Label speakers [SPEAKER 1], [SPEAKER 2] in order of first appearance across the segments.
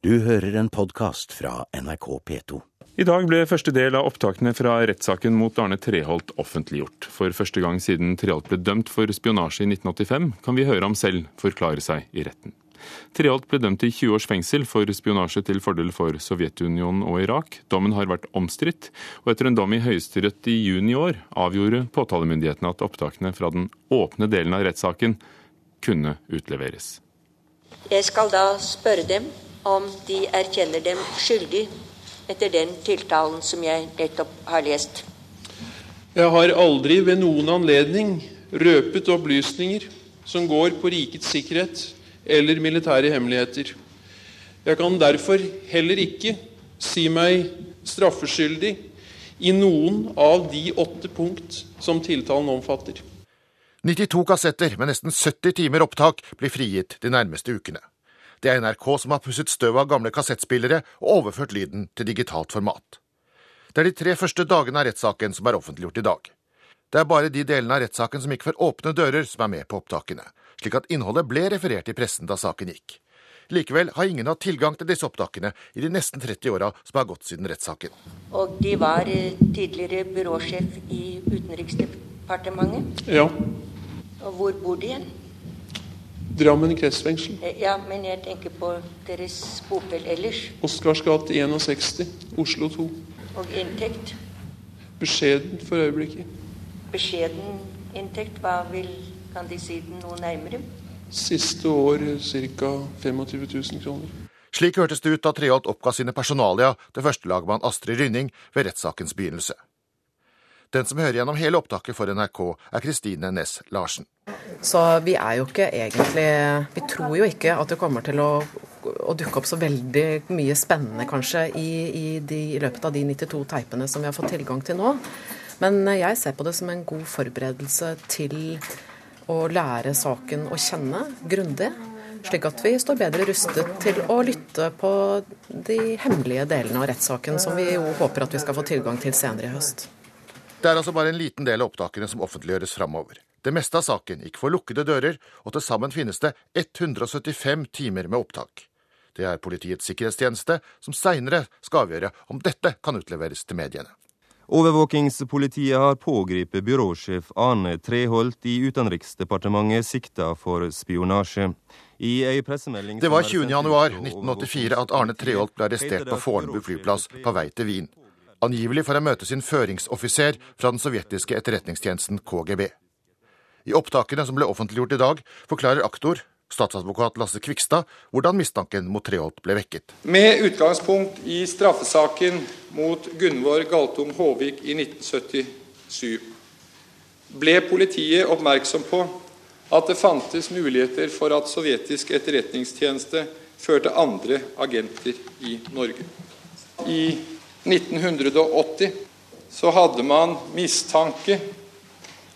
[SPEAKER 1] Du hører en podkast fra NRK P2.
[SPEAKER 2] I dag ble første del av opptakene fra rettssaken mot Arne Treholt offentliggjort. For første gang siden Treholt ble dømt for spionasje i 1985, kan vi høre ham selv forklare seg i retten. Treholt ble dømt til 20 års fengsel for spionasje til fordel for Sovjetunionen og Irak. Dommen har vært omstridt, og etter en dom i Høyesterett i juni i år avgjorde påtalemyndighetene at opptakene fra den åpne delen av rettssaken kunne utleveres.
[SPEAKER 3] Jeg skal da spørre dem om de erkjenner dem skyldig etter den tiltalen som jeg nettopp har lest.
[SPEAKER 4] Jeg har aldri ved noen anledning røpet opplysninger som går på rikets sikkerhet eller militære hemmeligheter. Jeg kan derfor heller ikke si meg straffeskyldig i noen av de åtte punkt som tiltalen omfatter.
[SPEAKER 5] 92 kassetter med nesten 70 timer opptak blir frigitt de nærmeste ukene. Det er NRK som har pusset støv av gamle kassettspillere og overført lyden til digitalt format. Det er de tre første dagene av rettssaken som er offentliggjort i dag. Det er bare de delene av rettssaken som gikk for åpne dører, som er med på opptakene, slik at innholdet ble referert i pressen da saken gikk. Likevel har ingen hatt tilgang til disse opptakene i de nesten 30 åra som har gått siden rettssaken.
[SPEAKER 3] Og De var eh, tidligere byråsjef i Utenriksdepartementet.
[SPEAKER 4] Ja.
[SPEAKER 3] Og hvor bor de igjen?
[SPEAKER 4] Drammen kretsfengsel.
[SPEAKER 3] Eh, Ja, men jeg tenker på deres bopel ellers.
[SPEAKER 4] Oscars gate 61, Oslo 2.
[SPEAKER 3] Og inntekt.
[SPEAKER 4] Beskjeden for øyeblikket.
[SPEAKER 3] Beskjeden inntekt. Hva vil Kan De si den noe nærmere?
[SPEAKER 4] Siste år ca. 25 000 kroner.
[SPEAKER 5] Slik hørtes det ut da Treholt oppga sine personalia til førstelagmann Astrid Rynning ved rettssakens begynnelse. Den som hører gjennom hele opptaket for NRK, er Kristine Næss Larsen.
[SPEAKER 6] Så vi er jo ikke egentlig Vi tror jo ikke at det kommer til å, å dukke opp så veldig mye spennende, kanskje, i, i, de, i løpet av de 92 teipene som vi har fått tilgang til nå. Men jeg ser på det som en god forberedelse til å lære saken å kjenne grundig. Slik at vi står bedre rustet til å lytte på de hemmelige delene av rettssaken, som vi jo håper at vi skal få tilgang til senere i høst.
[SPEAKER 5] Det er altså bare en liten del av opptakene som offentliggjøres framover. Det meste av saken gikk for lukkede dører, og til sammen finnes det 175 timer med opptak. Det er Politiets sikkerhetstjeneste som seinere skal avgjøre om dette kan utleveres til mediene.
[SPEAKER 7] Overvåkingspolitiet har pågrepet byråsjef Arne Treholt i Utenriksdepartementet sikta for spionasje. I ei pressemelding
[SPEAKER 5] Det var 20. januar 1984 at Arne Treholt ble arrestert på Fornebu flyplass på vei til Wien. Angivelig for å møte sin føringsoffiser fra den sovjetiske etterretningstjenesten KGB. I opptakene som ble offentliggjort i dag, forklarer aktor, statsadvokat Lasse Kvikstad, hvordan mistanken mot Treholt ble vekket.
[SPEAKER 8] Med utgangspunkt i straffesaken mot Gunvor Galtung Håvik i 1977 ble politiet oppmerksom på at det fantes muligheter for at sovjetisk etterretningstjeneste førte andre agenter i Norge. I 1980 så hadde man mistanke,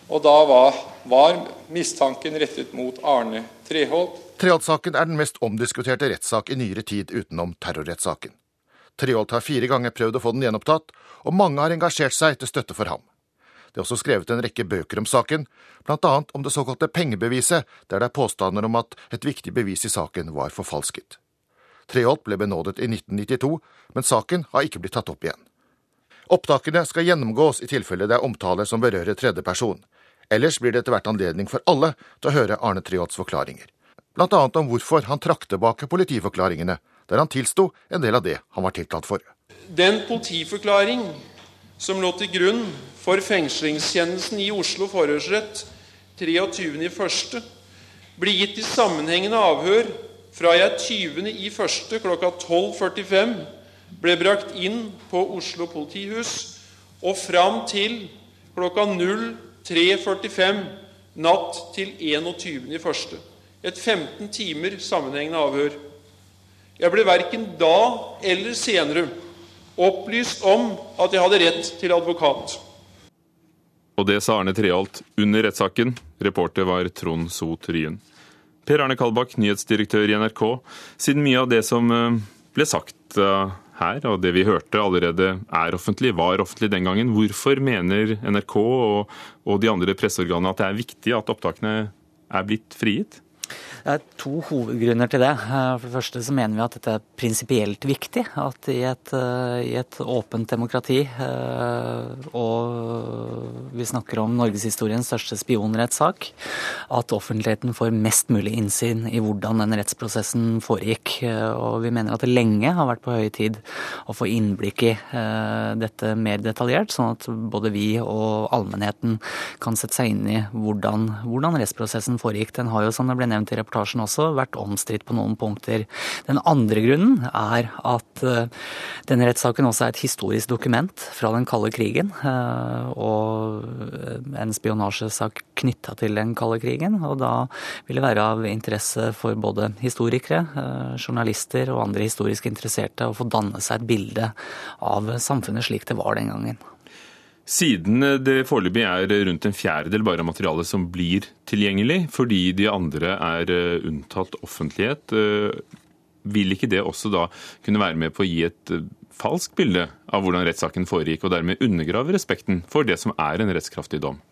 [SPEAKER 8] og da var, var mistanken rettet mot Arne Treholt.
[SPEAKER 5] Treholt-saken er den mest omdiskuterte rettssak i nyere tid utenom terrorrettssaken. Treholt har fire ganger prøvd å få den gjenopptatt, og mange har engasjert seg til støtte for ham. Det er også skrevet en rekke bøker om saken, annet om det såkalte pengebeviset, der det er påstander om at et viktig bevis i saken var forfalsket. Treholt ble benådet i 1992, men saken har ikke blitt tatt opp igjen. Opptakene skal gjennomgås i tilfelle det er omtale som berører tredjeperson. Ellers blir det etter hvert anledning for alle til å høre Arne Treholts forklaringer. Blant annet om hvorfor han trakk tilbake politiforklaringene, der han tilsto en del av det han var tiltalt for.
[SPEAKER 4] Den politiforklaring som lå til grunn for fengslingskjennelsen i Oslo forhørsrett 23.1., blir gitt i sammenhengende avhør fra jeg 20.1. klokka 12.45 ble brakt inn på Oslo politihus og fram til klokka 03.45 natt til 21.1. Et 15 timer sammenhengende avhør. Jeg ble verken da eller senere opplyst om at jeg hadde rett til advokat.
[SPEAKER 2] Og det sa Arne Treholt under rettssaken. Reporter var Trond Sot Ryen. Per Arne Kalbakk, nyhetsdirektør i NRK. Siden mye av det som eh, ble sagt eh, her, og det vi hørte allerede er offentlig, var offentlig den gangen, hvorfor mener NRK og, de andre presseorganene at det er viktig at opptakene er blitt frigitt?
[SPEAKER 9] Det er to hovedgrunner til det. Eh, for det første så mener vi at dette er prinsipielt viktig. At i et, eh, i et, åpent demokrati, eh, og vi snakker om norgeshistoriens største spionrettssak, at offentligheten får mest mulig innsyn i hvordan den rettsprosessen foregikk. Og vi mener at det lenge har vært på høy tid å få innblikk i dette mer detaljert, sånn at både vi og allmennheten kan sette seg inn i hvordan, hvordan rettsprosessen foregikk. Den har jo, som det ble nevnt i reportasjen, reportasjen også vært omstridt på noen punkter. Den andre grunnen er at eh, denne rettssaken også er et historisk dokument fra den kalde krigen. Eh, og en spionasjesak knytta til den kalde krigen. Og da vil det være av interesse for både historikere, eh, journalister og andre historisk interesserte å få danne seg et bilde av samfunnet slik det var den gangen.
[SPEAKER 2] Siden det foreløpig er rundt en fjerdedel bare av materialet som blir tilgjengelig, fordi de andre er eh, unntatt offentlighet, eh, vil ikke det også da kunne være med på å gi et eh, falskt bilde av hvordan rettssaken foregikk, og dermed undergrave respekten for det som er en rettskraftig dom?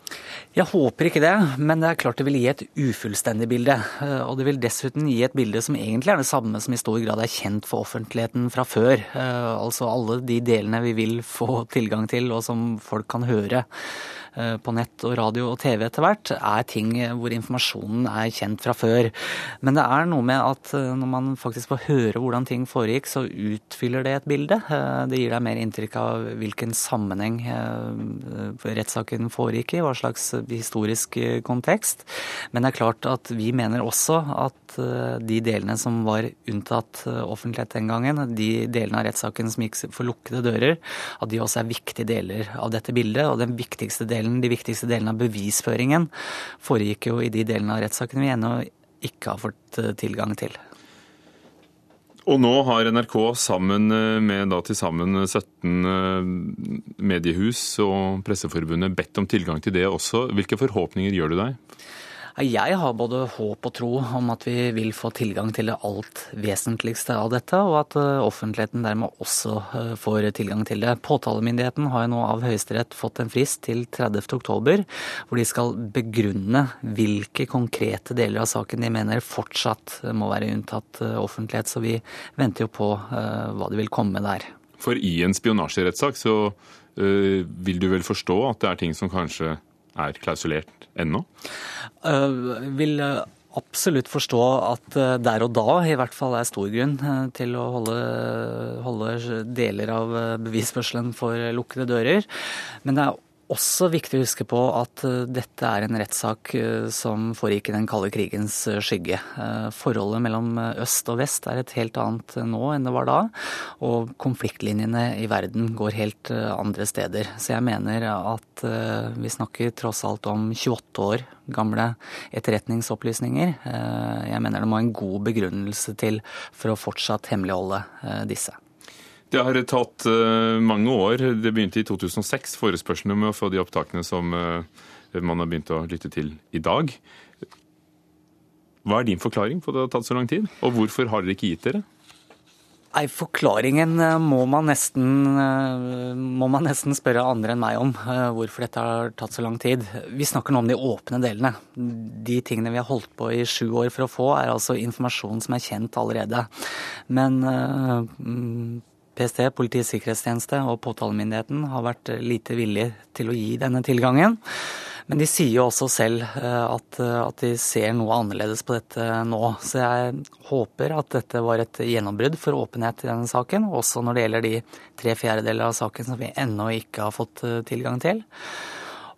[SPEAKER 9] Jeg håper ikke det, men det er klart det vil gi et ufullstendig bilde. Eh, og det vil dessuten gi et bilde som egentlig er det samme som i stor grad er kjent for offentligheten fra før. Eh, altså alle de delene vi vil få tilgang til, og som folk kan høre. Eh, på nett og radio og TV etter hvert, er ting hvor informasjonen er kjent fra før. Men det er noe med at eh, når man faktisk får høre hvordan ting foregikk, så utfyller det et bilde. Eh, det gir deg mer inntrykk av hvilken sammenheng rettssaken foregikk i, hva slags historisk kontekst. Men det er klart at vi mener også at de delene som var unntatt offentlighet den gangen, de delene av rettssaken som gikk for lukkede dører, at de også er viktige deler av dette bildet. Og den viktigste delen delen, de viktigste delene av bevisføringen foregikk jo i de delene av rettssaken vi ennå ikke har fått eh, tilgang til.
[SPEAKER 2] Og nå har NRK sammen eh, med da til sammen 17 eh, mediehus og Presseforbundet bedt om tilgang til det også. Hvilke forhåpninger gjør du deg?
[SPEAKER 9] Jeg har både håp og tro om at vi vil få tilgang til det alt vesentligste av dette, og at eh, offentligheten dermed også eh, får tilgang til det. Påtalemyndigheten har jo nå av Høyesterett fått en frist til 30. oktober, hvor de skal begrunne hvilke konkrete deler av saken de mener fortsatt må være unntatt eh, offentlighet. Så vi venter jo på hva de vil komme med der.
[SPEAKER 2] For i en spionasjerettssak så vil du vel forstå at det er ting som kanskje er klausulert ennå?
[SPEAKER 9] Uh, vil absolutt forstå at uh, der og da i hvert fall er stor grunn til å holde, holde deler av bevisførselen for lukkede dører. Men det er også viktig å huske på at eh, dette er en rettssak eh, som foregikk i den kalde krigens eh, skygge. Forholdet mellom øst og vest er et helt annet nå enn det var da. Og konfliktlinjene i verden går helt andre steder. Så jeg mener at vi snakker tross alt om 28 år gamle etterretningsopplysninger. Jeg mener det må en god begrunnelse til for å fortsatt hemmeligholde disse.
[SPEAKER 2] Det har tatt eh, mange år. Det begynte i 2006, forespørselen om å få de opptakene som eh, man har begynt å lytte til i dag. Hva er din forklaring på at det har tatt så lang tid, og hvorfor har dere ikke gitt dere?
[SPEAKER 9] Nei, Forklaringen eh, må man, nesten, må man nesten spørre andre enn meg om, hvorfor dette har tatt så lang tid. Vi snakker nå om de åpne delene. De tingene vi har holdt på i sju år for å få, er altså informasjon som er kjent allerede. Men PST, Politiets sikkerhetstjeneste og påtalemyndigheten har vært lite villige til å gi denne tilgangen. Men de sier jo også selv eh, at, eh, at, de ser noe annerledes på dette nå. Så jeg håper at dette var et gjennombrudd for åpenhet i denne saken, også når det gjelder de tre fjerdedeler av saken som vi ennå ikke har fått eh, tilgang til.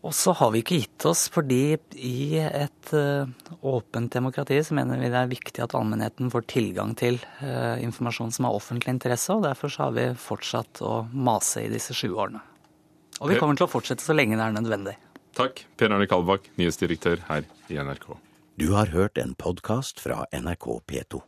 [SPEAKER 9] Og så har vi ikke gitt oss, fordi i et uh, åpent demokrati så mener vi det er viktig at allmennheten får tilgang til uh, informasjon som har offentlig interesse, og derfor så har vi fortsatt å mase i disse sju årene. Og vi kommer til å fortsette så lenge det er nødvendig.
[SPEAKER 2] Takk, Per Arne Kalbakk, nyhetsdirektør her i NRK.
[SPEAKER 1] Du har hørt en podkast fra NRK P2.